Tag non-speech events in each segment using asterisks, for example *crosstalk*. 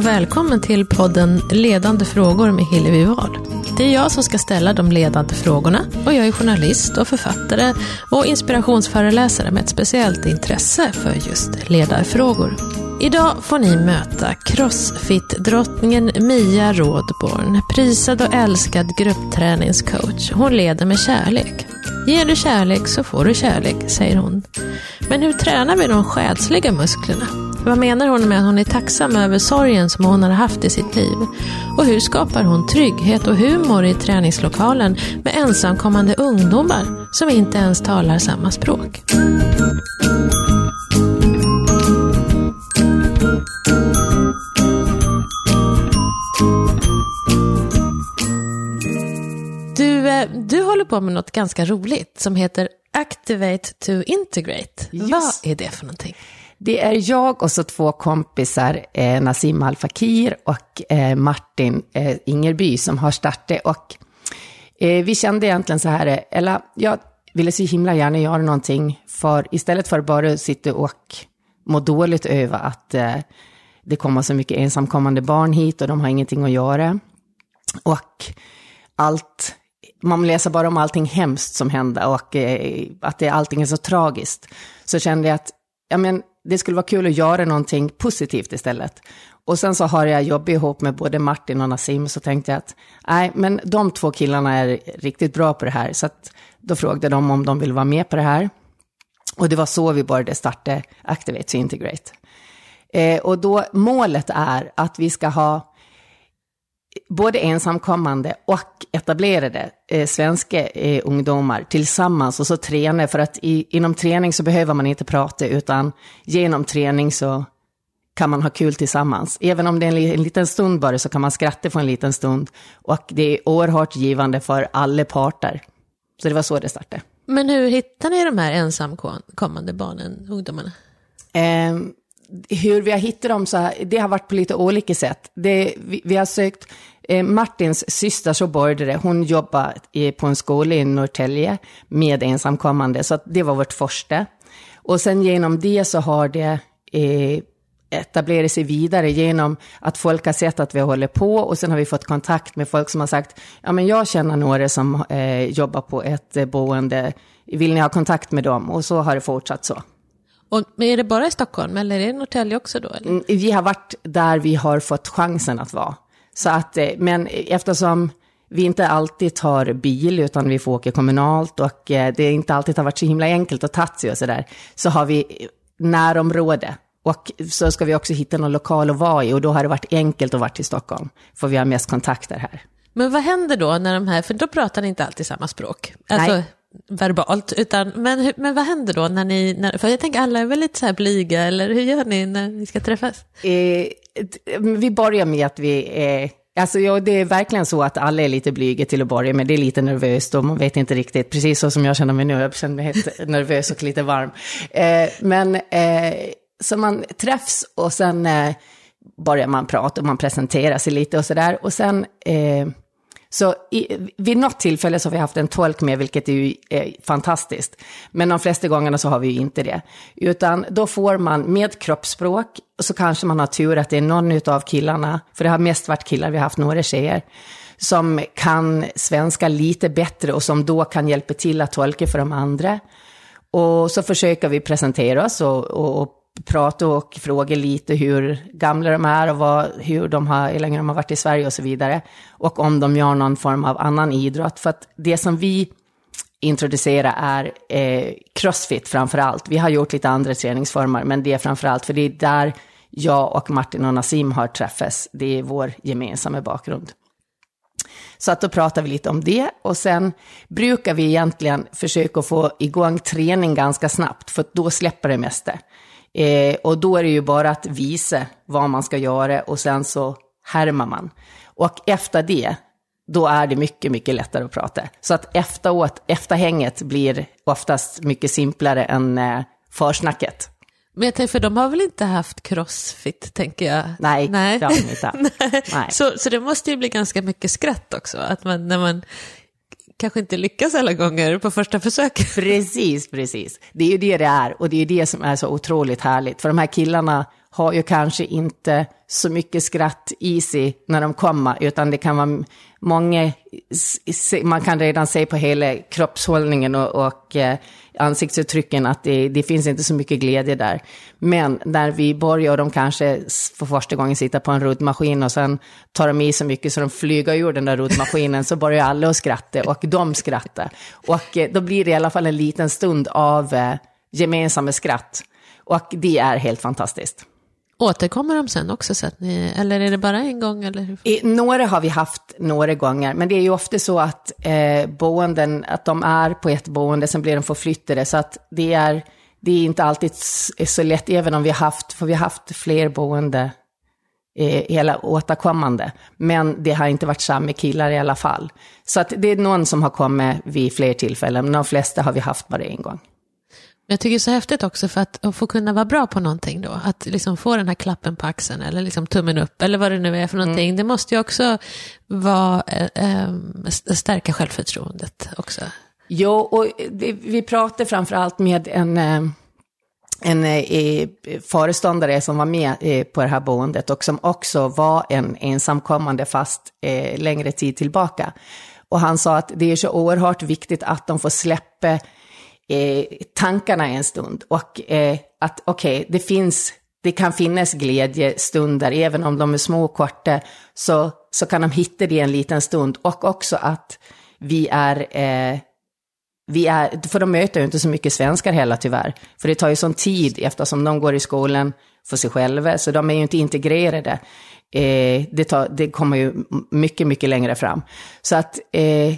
och välkommen till podden Ledande frågor med Hillevi Wahl. Det är jag som ska ställa de ledande frågorna och jag är journalist och författare och inspirationsföreläsare med ett speciellt intresse för just ledarfrågor. Idag får ni möta crossfit-drottningen Mia Rådborn, prisad och älskad gruppträningscoach. Hon leder med kärlek. Ger du kärlek så får du kärlek, säger hon. Men hur tränar vi de själsliga musklerna? Vad menar hon med att hon är tacksam över sorgen som hon har haft i sitt liv? Och hur skapar hon trygghet och humor i träningslokalen med ensamkommande ungdomar som inte ens talar samma språk? Du, eh, du håller på med något ganska roligt som heter Activate to Integrate. Just. Vad är det för någonting? Det är jag och så två kompisar, eh, Nassim Al Fakir och eh, Martin eh, Ingerby, som har startat. Och eh, vi kände egentligen så här, eller jag ville så himla gärna göra någonting, för istället för bara sitta och må dåligt över att eh, det kommer så mycket ensamkommande barn hit och de har ingenting att göra. Och allt, man läser bara om allting hemskt som händer och eh, att det, allting är så tragiskt. Så kände jag att ja, men, det skulle vara kul att göra någonting positivt istället. Och sen så har jag jobbat ihop med både Martin och Nassim, så tänkte jag att nej, men de två killarna är riktigt bra på det här. Så att då frågade de om de vill vara med på det här. Och det var så vi började starta Activate to Integrate. Eh, och då målet är att vi ska ha både ensamkommande och etablerade eh, svenska eh, ungdomar tillsammans och så träna, för att i, inom träning så behöver man inte prata, utan genom träning så kan man ha kul tillsammans. Även om det är en, en liten stund bara så kan man skratta för en liten stund och det är oerhört givande för alla parter. Så det var så det startade. Men hur hittar ni de här ensamkommande barnen, ungdomarna? Eh, hur vi har hittat dem så här, det har varit på lite olika sätt. Det, vi, vi har sökt, eh, Martins syster så började det, hon jobbar i, på en skola i Norrtälje med ensamkommande, så att det var vårt första. Och sen genom det så har det eh, etablerat sig vidare genom att folk har sett att vi håller på och sen har vi fått kontakt med folk som har sagt, ja men jag känner några som eh, jobbar på ett eh, boende, vill ni ha kontakt med dem? Och så har det fortsatt så. Och, men är det bara i Stockholm eller är det Norrtälje också då? Eller? Mm, Vi har varit där vi har fått chansen att vara. Så att, eh, men eftersom vi inte alltid tar bil utan vi får åka kommunalt och eh, det inte alltid har varit så himla enkelt att ta sig och sådär, så har vi närområde. Och så ska vi också hitta någon lokal att vara i och då har det varit enkelt att vara i Stockholm, för vi har mest kontakter här. Men vad händer då när de här, för då pratar ni inte alltid samma språk, alltså Nej verbalt, utan, men, men vad händer då när ni, när, för jag tänker alla är väl lite så här blyga, eller hur gör ni när ni ska träffas? Eh, vi börjar med att vi är... Alltså ja, det är verkligen så att alla är lite blyga till att börja med. Det är lite nervöst och man vet inte riktigt, precis så som jag känner mig nu. Jag känner mig helt *laughs* nervös och lite varm. Eh, men eh, så man träffs och sen eh, börjar man prata och man presenterar sig lite och sådär. Och sen... Eh, så i, vid något tillfälle så har vi haft en tolk med, vilket är ju är fantastiskt. Men de flesta gångerna så har vi ju inte det. Utan då får man med kroppsspråk, så kanske man har tur att det är någon av killarna, för det har mest varit killar, vi har haft några tjejer, som kan svenska lite bättre och som då kan hjälpa till att tolka för de andra. Och så försöker vi presentera oss och, och, och prata och fråga lite hur gamla de är och vad, hur, de har, hur länge de har varit i Sverige och så vidare. Och om de gör någon form av annan idrott. För att det som vi introducerar är eh, crossfit framför allt. Vi har gjort lite andra träningsformer, men det är framför allt, för det är där jag och Martin och Nassim har träffats. Det är vår gemensamma bakgrund. Så att då pratar vi lite om det och sen brukar vi egentligen försöka få igång träning ganska snabbt för då släpper det mesta. Eh, och då är det ju bara att visa vad man ska göra och sen så härmar man. Och efter det, då är det mycket, mycket lättare att prata. Så att efteråt, efterhänget blir oftast mycket simplare än eh, försnacket. Men jag tänker, för de har väl inte haft crossfit, tänker jag? Nej, Nej. det har de inte haft. *laughs* Nej. Så, så det måste ju bli ganska mycket skratt också, att man, när man kanske inte lyckas alla gånger på första försöket. Precis, precis. Det är ju det det är och det är det som är så otroligt härligt. För de här killarna har ju kanske inte så mycket skratt i sig när de kommer, utan det kan vara många, man kan redan se på hela kroppshållningen och, och eh, ansiktsuttrycken att det, det, finns inte så mycket glädje där. Men när vi börjar och de kanske för första gången sitter på en ruddmaskin och sen tar de i så mycket så de flyger ur den där ruddmaskinen så börjar alla att skratta och de skrattar. Och eh, då blir det i alla fall en liten stund av eh, gemensamma skratt. Och det är helt fantastiskt. Återkommer de sen också? Så att ni, eller är det bara en gång? Eller? I, några har vi haft några gånger, men det är ju ofta så att eh, boenden, att de är på ett boende, sen blir de förflyttade, så att det är, det är inte alltid så lätt, även om vi har haft, för vi har haft fler boende eh, hela återkommande. Men det har inte varit samma killar i alla fall. Så att det är någon som har kommit vid fler tillfällen, men de flesta har vi haft bara en gång. Jag tycker det är så häftigt också för att, att få kunna vara bra på någonting då. Att liksom få den här klappen på axeln eller liksom tummen upp eller vad det nu är för någonting. Mm. Det måste ju också vara, äh, stärka självförtroendet också. Jo, och vi, vi pratar framför allt med en, eh, en eh, föreståndare som var med på det här boendet och som också var en ensamkommande fast eh, längre tid tillbaka. Och han sa att det är så oerhört viktigt att de får släppa eh, tankarna en stund. Och eh, att okej, okay, det finns, det kan finnas glädjestunder, även om de är små och korta, så, så kan de hitta det en liten stund. Och också att vi är, eh, vi är, för de möter ju inte så mycket svenskar heller tyvärr. För det tar ju sån tid eftersom de går i skolan för sig själva, så de är ju inte integrerade. Eh, det, tar, det kommer ju mycket, mycket längre fram. Så att eh,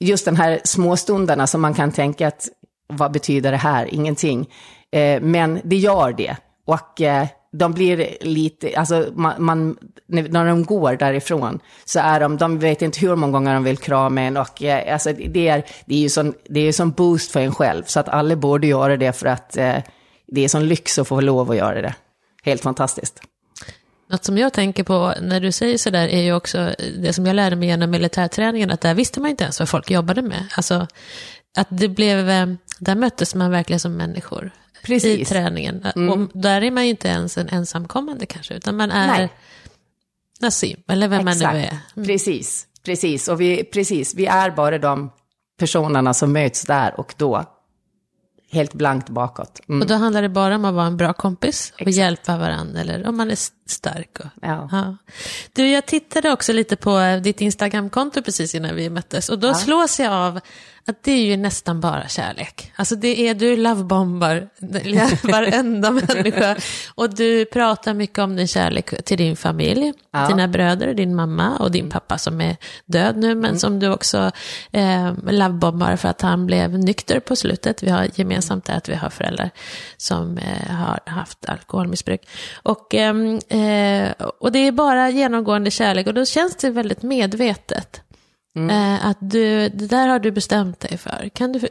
just den här småstunderna som man kan tänka att vad betyder det här? Ingenting. Eh, men det gör det. Och eh, de blir lite, alltså man, man, när de går därifrån så är de, de vet inte hur många gånger de vill krama en och eh, alltså det är, det är ju sån, det är sån boost för en själv. Så att alla borde göra det för att eh, det är sån lyx att få lov att göra det. Helt fantastiskt. Något som jag tänker på när du säger sådär är ju också det som jag lärde mig genom militärträningen, att där visste man inte ens vad folk jobbade med. Alltså, att det blev, eh, där möttes man verkligen som människor Precis. i träningen. Mm. Och där är man ju inte ens en ensamkommande kanske, utan man är Nej. Nassim, eller vem Exakt. man nu är. Mm. Precis, precis. Och vi, precis, vi är bara de personerna som möts där och då helt blankt bakåt. Mm. Och då handlar det bara om att vara en bra kompis och Exakt. hjälpa varandra, eller om man är stark. Och, ja. ja. Du, jag tittade också lite på ditt Instagramkonto precis innan vi möttes och då ja. slås jag av att det är ju nästan bara kärlek. Alltså det är, du lovebombar *laughs* varenda människa. Och du pratar mycket om din kärlek till din familj, ja. dina bröder, din mamma och din pappa som är död nu, men mm. som du också eh, lovebombar för att han blev nykter på slutet. Vi har gemensamt det att vi har föräldrar som eh, har haft alkoholmissbruk. Och, ehm, eh, och det är bara genomgående kärlek och då känns det väldigt medvetet. Mm. Eh, att du, det där har du bestämt dig för. Kan du,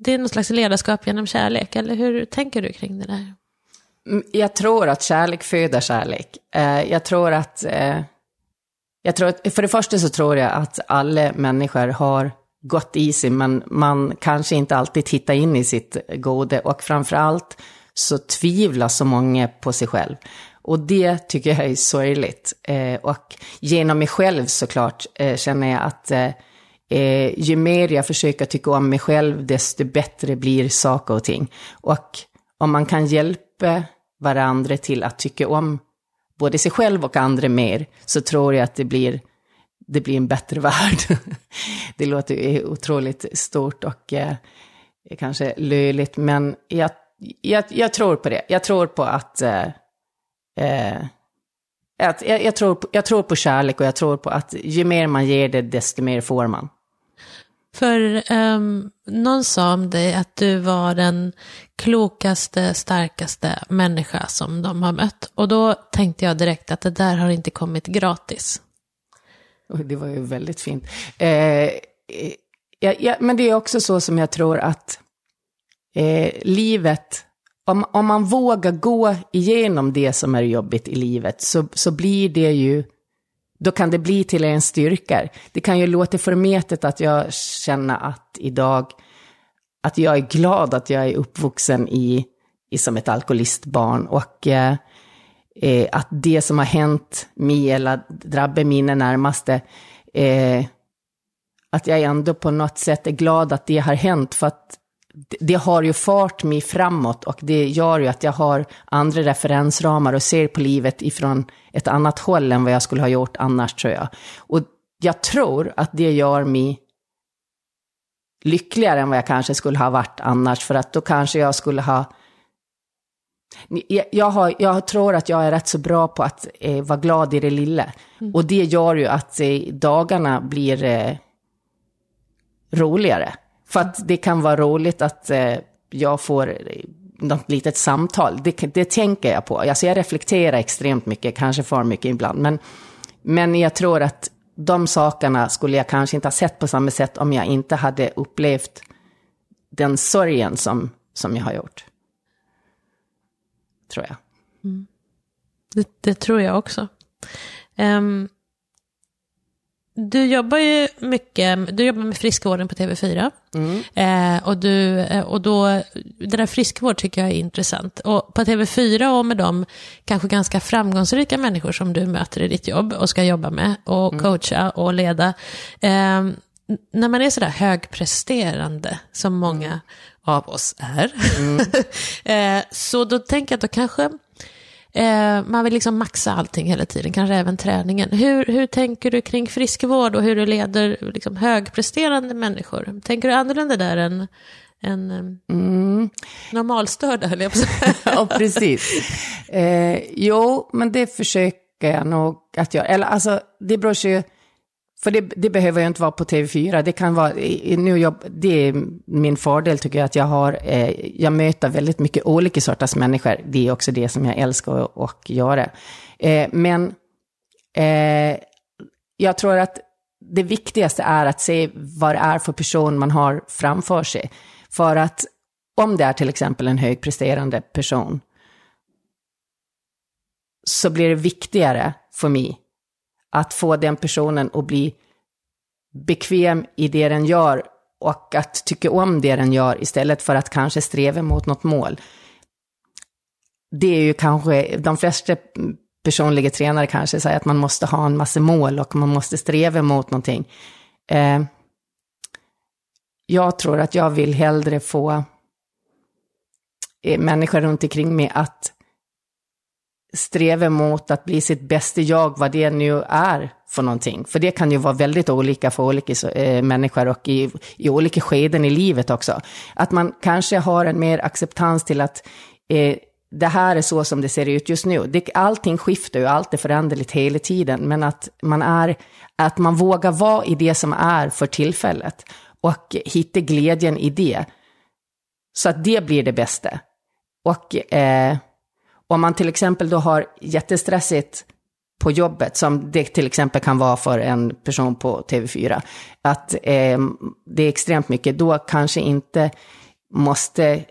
det är någon slags ledarskap genom kärlek, eller hur tänker du kring det där? Mm, jag tror att kärlek föder kärlek. Eh, jag tror att, eh, jag tror att, för det första så tror jag att alla människor har gott i sig, men man kanske inte alltid tittar in i sitt gode och framför allt så tvivlar så många på sig själv. Och det tycker jag är sorgligt. Eh, och genom mig själv såklart eh, känner jag att eh, eh, ju mer jag försöker tycka om mig själv, desto bättre blir saker och ting. Och om man kan hjälpa varandra till att tycka om både sig själv och andra mer, så tror jag att det blir, det blir en bättre *laughs* värld. det låter otroligt stort och eh, kanske löjligt, men jag, jag, jag, tror på det. Jag tror på att eh, eh, Eh, att jag, jag, tror, jag tror på kärlek och jag tror på att ju mer man ger det, desto mer får man. För um, någon sa om dig att du var den klokaste, starkaste människa som de har mött. Och då tänkte jag direkt att det där har inte kommit gratis. Det var ju väldigt fint. Eh, ja, ja, men det är också så som jag tror att eh, livet om, om man vågar gå igenom det som är jobbigt i livet så, så blir det ju, då kan det bli till en styrka. Det kan ju låta förmätet att jag känner att idag, att jag är glad att jag är uppvuxen i, i som ett alkoholistbarn och eh, eh att det som har hänt mig eller drabbat mina närmaste, eh, att jag ändå på något sätt är glad att det har hänt, för att det har ju fart mig framåt och det gör ju att jag har andra referensramar och ser på livet ifrån ett annat håll än vad jag skulle ha gjort annars tror jag. Och jag tror att det gör mig lyckligare än vad jag kanske skulle ha varit annars, för att då kanske jag skulle ha jag, har, jag tror att jag är rätt så bra på att eh, vara glad i det lilla. Mm. Och det gör ju att eh, dagarna blir eh, roligare. För att det kan vara roligt att eh, jag får eh, något litet samtal. Det, det tänker jag på. Alltså jag reflekterar extremt mycket, kanske för mycket ibland. Men, men jag tror att de sakerna skulle jag kanske inte ha sett på samma sätt om jag inte hade upplevt den sorgen som, som jag har gjort. Tror jag. Mm. Det, det, tror jag också. Um, du jobbar ju mycket, du jobbar med friskvården på TV4. Mm. Eh, och, du, eh, och då, det där friskvård tycker jag är intressant. Och på TV4 och med de kanske ganska framgångsrika människor som du möter i ditt jobb och ska jobba med och mm. coacha och leda. Eh, när man är sådär högpresterande som många av oss är, mm. *laughs* eh, så då tänker jag att då kanske Eh, man vill liksom maxa allting hela tiden, kanske även träningen. Hur, hur tänker du kring friskvård och hur du leder liksom, högpresterande människor? Tänker du annorlunda där än, än mm. normalstörda, höll jag på *laughs* Ja, precis. Eh, jo, men det försöker jag nog att göra. Eller alltså, det beror ju för det, det, behöver ju inte vara på TV4. Det kan vara, nu jag, det är min fördel tycker jag, att jag har, eh, jag möter väldigt mycket olika sorters människor. Det är också det som jag älskar att, att göra. Eh, men eh, jag tror att det viktigaste är att se vad det är för person man har framför sig. För att om det är till exempel en högpresterande person, så blir det viktigare för mig att få den personen att bli bekväm i det den gör och att tycka om det den gör istället för att kanske sträva mot något mål. Det är ju kanske, de flesta personliga tränare kanske säger att man måste ha en massa mål och man måste sträva mot någonting. Eh, jag tror att jag vill hellre få eh, människor runt omkring mig att sträva mot att bli sitt bästa jag, vad det nu är för någonting. För det kan ju vara väldigt olika för olika äh, människor och i, i olika skeden i livet också. Att man kanske har en mer acceptans till att eh, det här är så som det ser ut just nu. Det, allting skiftar ju, allt är föränderligt hela tiden, men att man, är, att man vågar vara i det som är för tillfället och hitta glädjen i det. Så att det blir det bästa. Och eh, om man till exempel då har jättestressigt på jobbet, som det till exempel kan vara för en person på TV4, att eh, det är extremt mycket, då kanske inte måste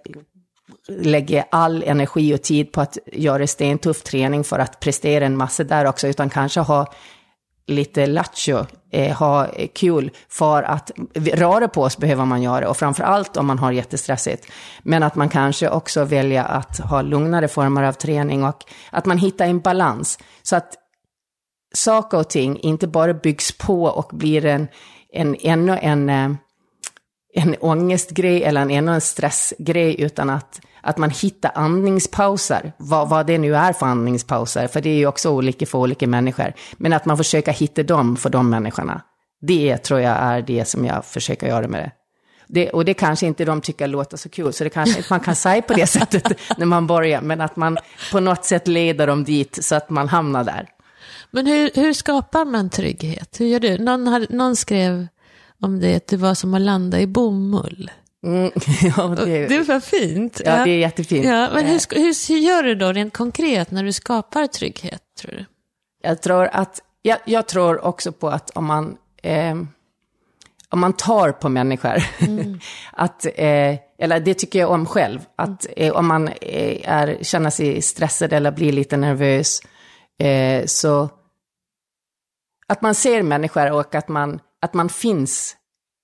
lägga all energi och tid på att göra stentuff träning för att prestera en massa där också, utan kanske ha lite lattjo, eh, ha kul, för att röra på sig behöver man göra, och framför allt om man har jättestressigt. Men att man kanske också väljer att ha lugnare former av träning och att man hittar en balans. Så att saker och ting inte bara byggs på och blir en, en ännu en, eh, en ångestgrej eller en, en stressgrej, utan att att man hittar andningspauser, vad, vad det nu är för andningspauser, för det är ju också olika för olika människor. Men att man försöker hitta dem för de människorna. Det tror jag är det som jag försöker göra med det. det och det kanske inte de tycker låter så kul, så det kanske inte man kan säga på det *laughs* sättet när man börjar, men att man på något sätt leder dem dit så att man hamnar där. Men hur, hur skapar man trygghet? Hur gör du? Någon, har, någon skrev om det, att det var som att landa i bomull. Mm, *laughs* ja, det, det var fint. Ja, det är jättefint. Ja, men hur, hur, hur, gör du då rent konkret när du skapar trygghet, tror du? Jag tror, att, jag, jag tror också på att om man, eh, om man tar på människor, mm. *laughs* att, eh, eller det tycker jag om själv, att eh, om man eh, är, känner sig stressad eller blir lite nervös, eh, så att man ser människor och att man, att man finns,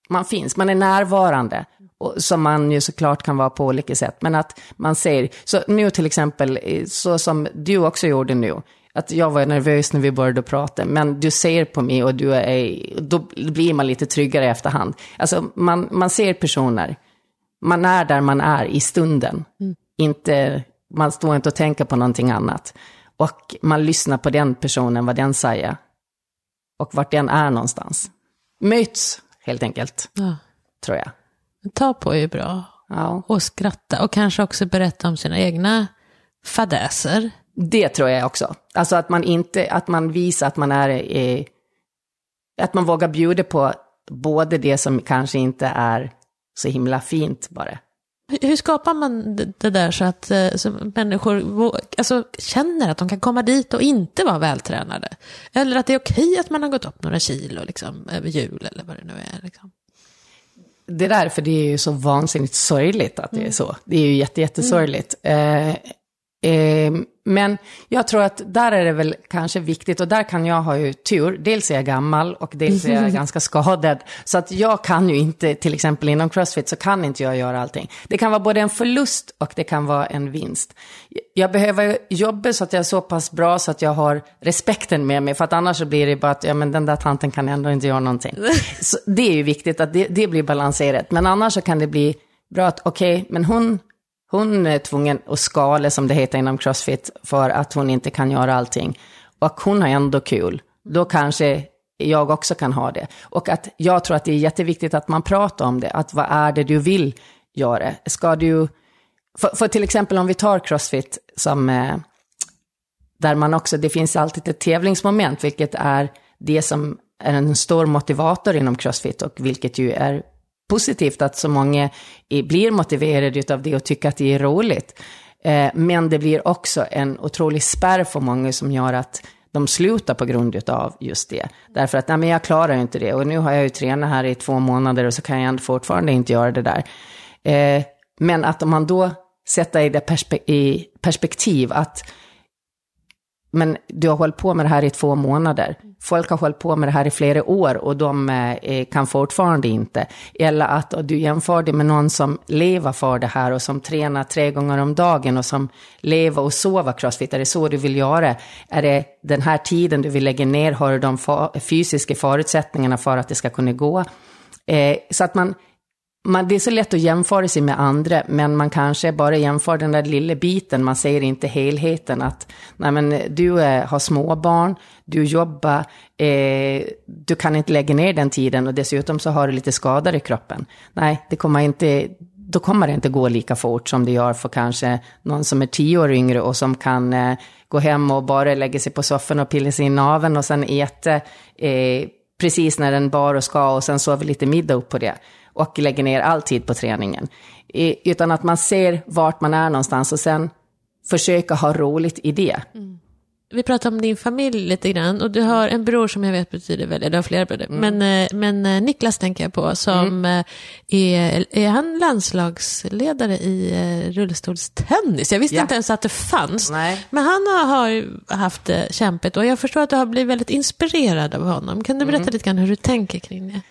man finns, man är närvarande och, som man ju såklart kan vara på olika sätt. Men att man ser, så nu till exempel, så som du också gjorde nu, att jag var nervös när vi började prata, men du ser på mig och du är, då blir man lite tryggare i efterhand. Alltså man, man ser personer, man är där man är i stunden, mm. inte, man står inte och tänker på någonting annat. Och man lyssnar på den personen, vad den säger. Och vart den är någonstans. Möts, helt enkelt. Ja. Tror jag. Ta på är bra. Ja. Och skratta. Och kanske också berätta om sina egna fadäser. Det tror jag också. Alltså att man inte, att man visar att man är, eh, att man vågar bjuda på både det som kanske inte är så himla fint bara. Hur skapar man det där så att eh, så människor alltså, känner att de kan komma dit och inte vara vältränade? Eller att det är okej att man har gått upp några kilo liksom, över jul eller vad det nu är. Liksom. Det där, för det är ju så vansinnigt sorgligt att det är mm. så. Det är ju jätte, jättesorgligt. Mm. Eh, eh, men jag tror att där är det väl kanske viktigt, och där kan jag ha ju tur. Dels är jag gammal och dels är jag *laughs* ganska skadad. Så att jag kan ju inte, till exempel inom Crossfit, så kan inte jag göra allting. Det kan vara både en förlust och det kan vara en vinst. Jag behöver jobba så att jag är så pass bra så att jag har respekten med mig, för att annars så blir det bara att, ja men den där tanten kan ändå inte göra någonting. *laughs* Så det är ju viktigt att det, det blir balanserat. Men annars så kan det bli bra att, okej, okay, men hon hon är tvungen att skala, som det heter inom Crossfit, för att hon inte kan göra allting. Och hon har ändå kul. Då kanske jag också kan ha det. Och att jag tror att det är jätteviktigt att man pratar om det. Att vad är det du vill göra? Ska du... För, för till exempel om vi tar Crossfit som... Eh, där man också, det finns alltid ett tävlingsmoment, vilket är det som är en stor motivator inom Crossfit och vilket ju är positivt att så många blir motiverade av det och tycker att det är roligt. Eh, men det blir också en otrolig spärr för många som gör att de slutar på grund av just det. Därför att, nej men jag klarar inte det. Och nu har jag ju tränat här i två månader och så kan jag fortfarande inte göra det där. Eh, men att om man då sätter i det perspe i perspektiv att men du har hållit på med det här i två månader. Folk har hållit på med det här i flera år och de eh, eh kan fortfarande inte. Eller att du jämför det med någon som lever för det här och som tränar tre gånger om dagen och som lever och sover crossfit. Är det så du vill göra? Är det den här tiden du vill lägga ner? Har du de fysiska förutsättningarna för att det ska kunna gå? Eh, så att man man, det är så lätt att jämföra sig med andra, men man kanske bara jämför den där lilla biten, man ser inte helheten. Att nej men, du är, har småbarn, du jobbar, eh, du kan inte lägga ner den tiden och dessutom så har du lite skador i kroppen. Nej, det kommer inte, då kommer det inte gå lika fort som det gör för kanske någon som är tio år yngre och som kan eh, gå hem och bara lägga sig på soffan och pilla sig i naveln och sen äta eh, precis när den bar och ska och sen sover lite middag upp på det och lägger ner all tid på träningen. Utan att man ser vart man är någonstans och sen försöka ha roligt i det. Mm. Vi pratar om din familj lite grann och du har en bror som jag vet betyder väldigt, du har flera bröder, mm. men, eh, men eh, Niklas tänker jag på som mm. Eh, är, är han landslagsledare i rullstolstennis? Jag visste ja. inte ens att det fanns. Nej. Men han har, haft det kämpigt och jag förstår att du har blivit väldigt inspirerad av honom. Kan du berätta mm. lite grann hur du tänker kring det?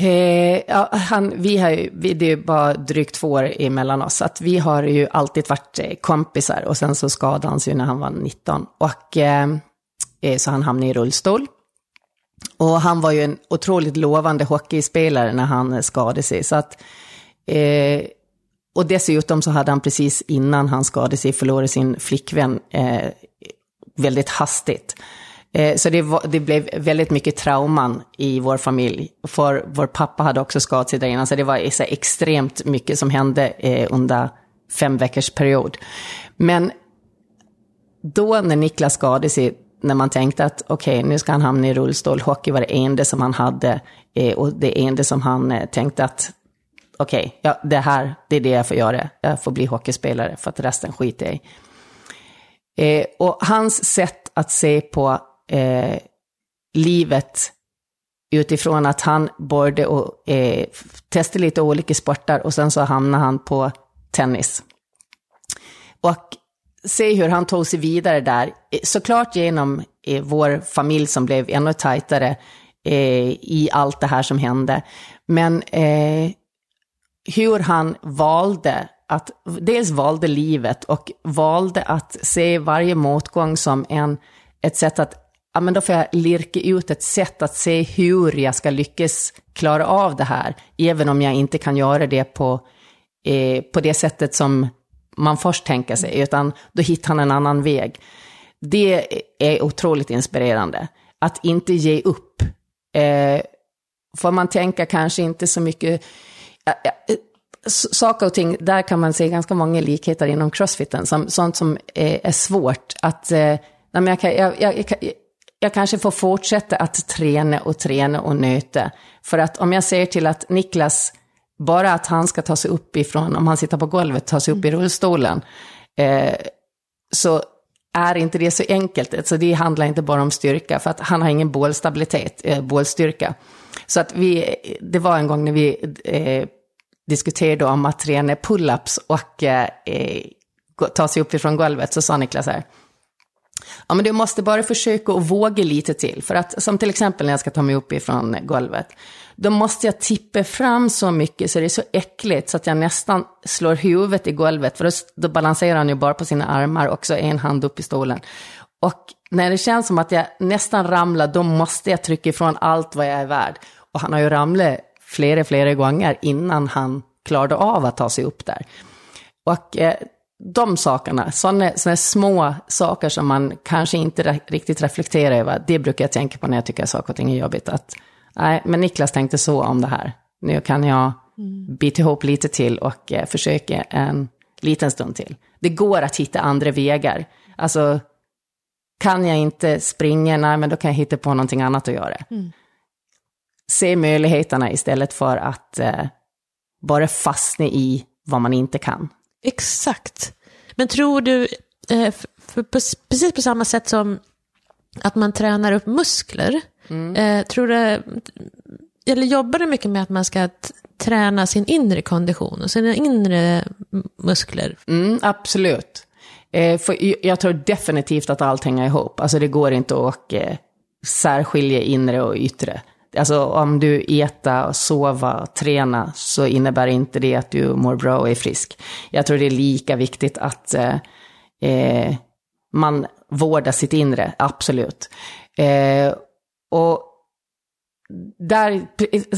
Eh, ja, han, vi har ju, vi, det är bara drygt två år emellan oss, så att vi har ju alltid varit eh, kompisar och sen så skadade han sig när han var 19. Och, eh, eh, så han hamnade i rullstol. Och han var ju en otroligt lovande hockeyspelare när han eh, skadade sig. Så att, eh, och dessutom så hade han precis innan han skadade sig förlorat sin flickvän eh, väldigt hastigt. Eh, så det, var, det, blev väldigt mycket trauman i vår familj. För vår pappa hade också skadat sig där innan, så det var så extremt mycket som hände eh, under fem veckors period. Men då när Niklas skadade sig, när man tänkte att okej, okay, nu ska han hamna i rullstol, hockey var det enda som han hade eh, och det enda som han eh, tänkte att okej, okay, ja, det här, det är det jag får göra. Jag får bli hockeyspelare för att resten skiter jag i. Eh, och hans sätt att se på eh, livet utifrån att han började och, eh, testa lite olika sporter och sen så hamnade han på tennis. Och se hur han tog sig vidare där, eh, såklart genom eh, vår familj som blev ännu tajtare eh, i allt det här som hände. Men eh, hur han valde att, dels valde livet och valde att se varje motgång som en, ett sätt att, ja men då får jag lirka ut ett sätt att se hur jag ska lyckas klara av det här, även om jag inte kan göra det på, eh, på det sättet som man först tänker sig, utan då hittar han en annan väg. Det är otroligt inspirerande. Att inte ge upp. Eh, får man tänka kanske inte så mycket... Eh, saker och ting, där kan man se ganska många likheter inom crossfiten. Som, sånt som är, är svårt att... Eh, jag, kan, jag, jag, jag, kanske får fortsätta att träna och träna och nöta. För att om jag ser till att Niklas, bara att han ska ta sig upp ifrån, om han sitter på golvet, ta sig upp i rullstolen, eh, så är inte det så enkelt. Alltså det handlar inte bara om styrka, för att han har ingen bålstabilitet, eh, bålstyrka. Så att vi, det var en gång när vi eh, diskuterade om att träna pull-ups och eh, ta sig upp ifrån golvet, så sa Niklas så här, Ja, men du måste bara försöka och våga lite till. För att, som till exempel när jag ska ta mig upp ifrån golvet, då måste jag tippa fram så mycket så det är så äckligt så att jag nästan slår huvudet i golvet. För då, då balanserar han ju bara på sina armar och så en hand upp i stolen. Och när det känns som att jag nästan ramlar, då måste jag trycka ifrån allt vad jag är värd. Och han har ju ramlat flera, flera gånger innan han klarade av att ta sig upp där. Och eh, de sakerna, sådana, sådana små saker som man kanske inte riktigt reflekterar över, det brukar jag tänka på när jag tycker att saker och ting är jobbigt. Att, nej, men Niklas tänkte så om det här. Nu kan jag mm. bita ihop lite till och eh, försöka en liten stund till. Det går att hitta andra vägar. Alltså, kan jag inte springa, nej men då kan jag hitta på någonting annat att göra. Mm. Se möjligheterna istället för att eh, bara fastna i vad man inte kan. Exakt. Men tror du, eh, för på, precis på samma sätt som att man tränar upp muskler, mm. Eh, tror du, eller jobbar du mycket med att man ska träna sin inre kondition och sina inre muskler? Mm, absolut. Eh, för jag tror definitivt att allt hänger ihop. Alltså det går inte att särskilja inre och yttre. Alltså om du äter, sova, träna så innebär inte det att du mår bra och är frisk. Jag tror det är lika viktigt att eh, eh, man vårdar sitt inre, absolut. Eh, och där,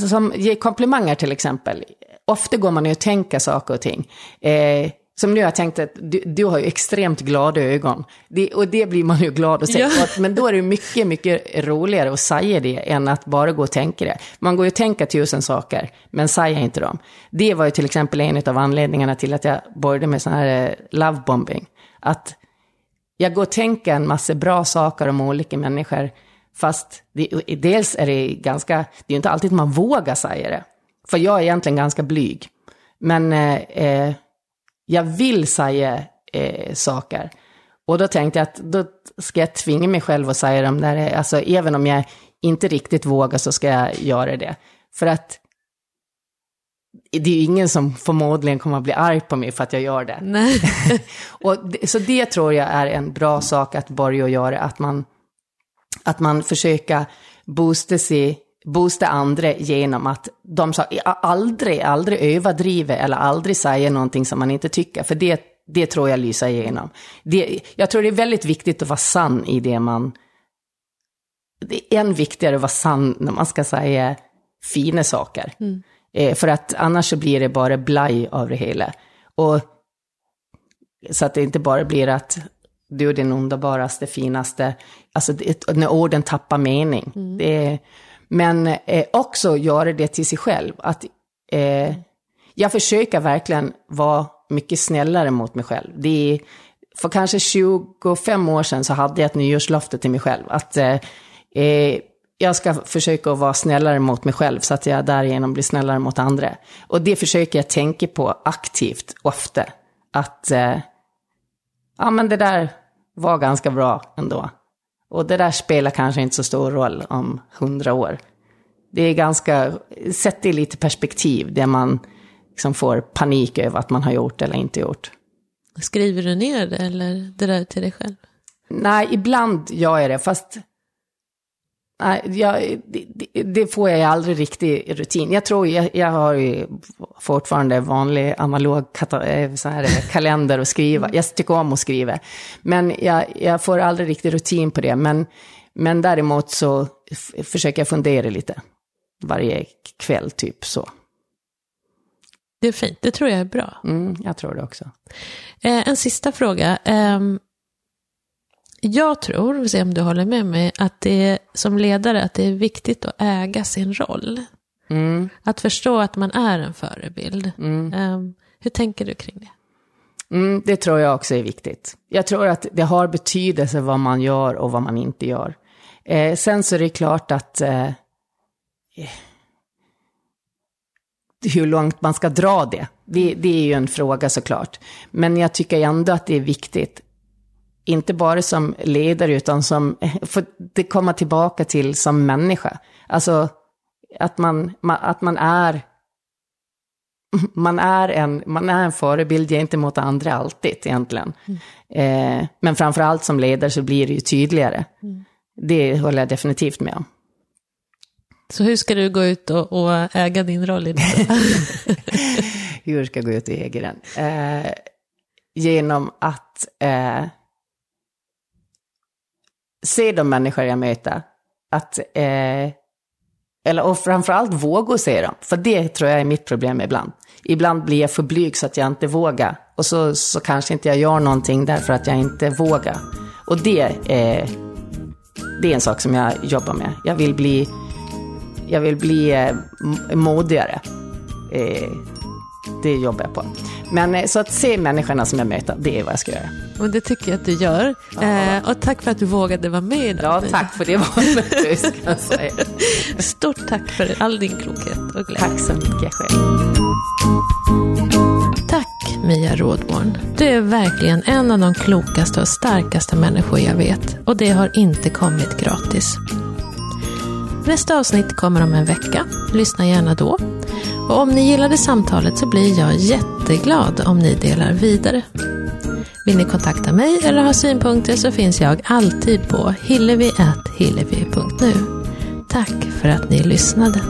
som ger komplimanger till exempel, ofta går man ju och tänker saker och ting. Eh, som nu har jag tänkt att du, du har ju extremt glada ögon. Det, och det blir man ju glad att se. Ja. Men då är det mycket, mycket roligare att säga det än att bara gå och tänka det. Man går ju och tänker tusen saker, men säger inte dem. Det var ju till exempel en av anledningarna till att jag började med sån här eh, lovebombing. Att jag går och tänker en massa bra saker om olika människor, fast det, dels är det ganska, det är ju inte alltid man vågar säga det. För jag är egentligen ganska blyg. Men eh, eh jag vill säga eh, saker. Och då tänkte jag att då ska jag tvinga mig själv att säga dem där, alltså även om jag inte riktigt vågar så ska jag göra det. För att det är ju ingen som förmodligen kommer att bli arg på mig för att jag gör det. Nej. *laughs* och så det tror jag är en bra sak att börja göra, att man, att man försöker boosta sig boosta andra genom att de sa, aldrig, aldrig överdriva eller aldrig säga någonting som man inte tycker, för det, det tror jag lyser igenom. Det, jag tror det är väldigt viktigt att vara sann i det man... Det är än viktigare att vara sann när man ska säga fina saker. Mm. Eh, för att annars så blir det bara blaj av det hela. Och, så att det inte bara blir att du är den underbaraste, finaste, alltså det, när orden tappar mening. Mm. Det, men eh, också göra det till sig själv. Att, eh, jag försöker verkligen vara mycket snällare mot mig själv. Det är, för kanske 25 år sedan så hade jag ett nyårslöfte till mig själv. Att eh, eh, jag ska försöka vara snällare mot mig själv så att jag därigenom blir snällare mot andra. Och det försöker jag tänka på aktivt ofta. Att eh, ja men det där var ganska bra ändå. Och det där spelar kanske inte så stor roll om hundra år. Det är ganska, sätt det i lite perspektiv, där man liksom får panik över att man har gjort eller inte gjort. Skriver du ner det eller det där till dig själv? Nej, ibland gör jag det, fast Nej, jag, det, det, får jag aldrig riktig rutin. Jag tror, jag, jag har ju fortfarande vanlig analog eh, så här, kalender att skriva. Jag tycker om att skriva. Men jag, jag får aldrig riktig rutin på det. Men, men däremot så försöker jag fundera lite. Varje kväll, typ så. Det är fint, det tror jag är bra. Mm, jag tror det också. Eh, en sista fråga. Eh, jag tror, vi se om du håller med mig, att det är, som ledare att det är viktigt att äga sin roll. Mm. Att förstå att man är en förebild. Mm. Um, hur tänker du kring det? Mm, det tror jag också är viktigt. Jag tror att det har betydelse vad man gör och vad man inte gör. Eh, sen så är det klart att eh, hur långt man ska dra det, det, det är ju en fråga såklart. Men jag tycker ändå att det är viktigt inte bara som ledare utan som, för det komma tillbaka till som människa. Alltså att man, att man är, man är en, man är en förebild gentemot andra alltid egentligen. Mm. Eh, men framförallt som ledare så blir det ju tydligare. Mm. Det håller jag definitivt med om. Så hur ska du gå ut och, och äga din roll i det? *laughs* hur ska jag gå ut och äga den? Eh, genom att eh, se de människor jag möter. Att, eh, eller och framförallt våga se dem. För det tror jag är mitt problem ibland. Ibland blir jag för blyg så att jag inte vågar. Och så, så kanske inte jag gör någonting därför att jag inte vågar. Och det, eh, det är en sak som jag jobbar med. Jag vill bli, jag vill bli eh, modigare. Eh, det jobbar jag på. Men eh, så att se människorna som jag möter, det är vad jag ska göra. Och det tycker jag att du gör. Eh, och tack för att du vågade vara med idag. Ja, tack för det var ska jag säga. *laughs* Stort tack för all din klokhet och glädje. Tack så mycket själv. Tack Mia Rådborn. Du är verkligen en av de klokaste och starkaste människor jag vet. Och det har inte kommit gratis. Nästa avsnitt kommer om en vecka. Lyssna gärna då. Och om ni gillade samtalet så blir jag jätteglad om ni delar vidare. Vill ni kontakta mig eller ha synpunkter så finns jag alltid på hillevi.hillevi.nu. Tack för att ni lyssnade.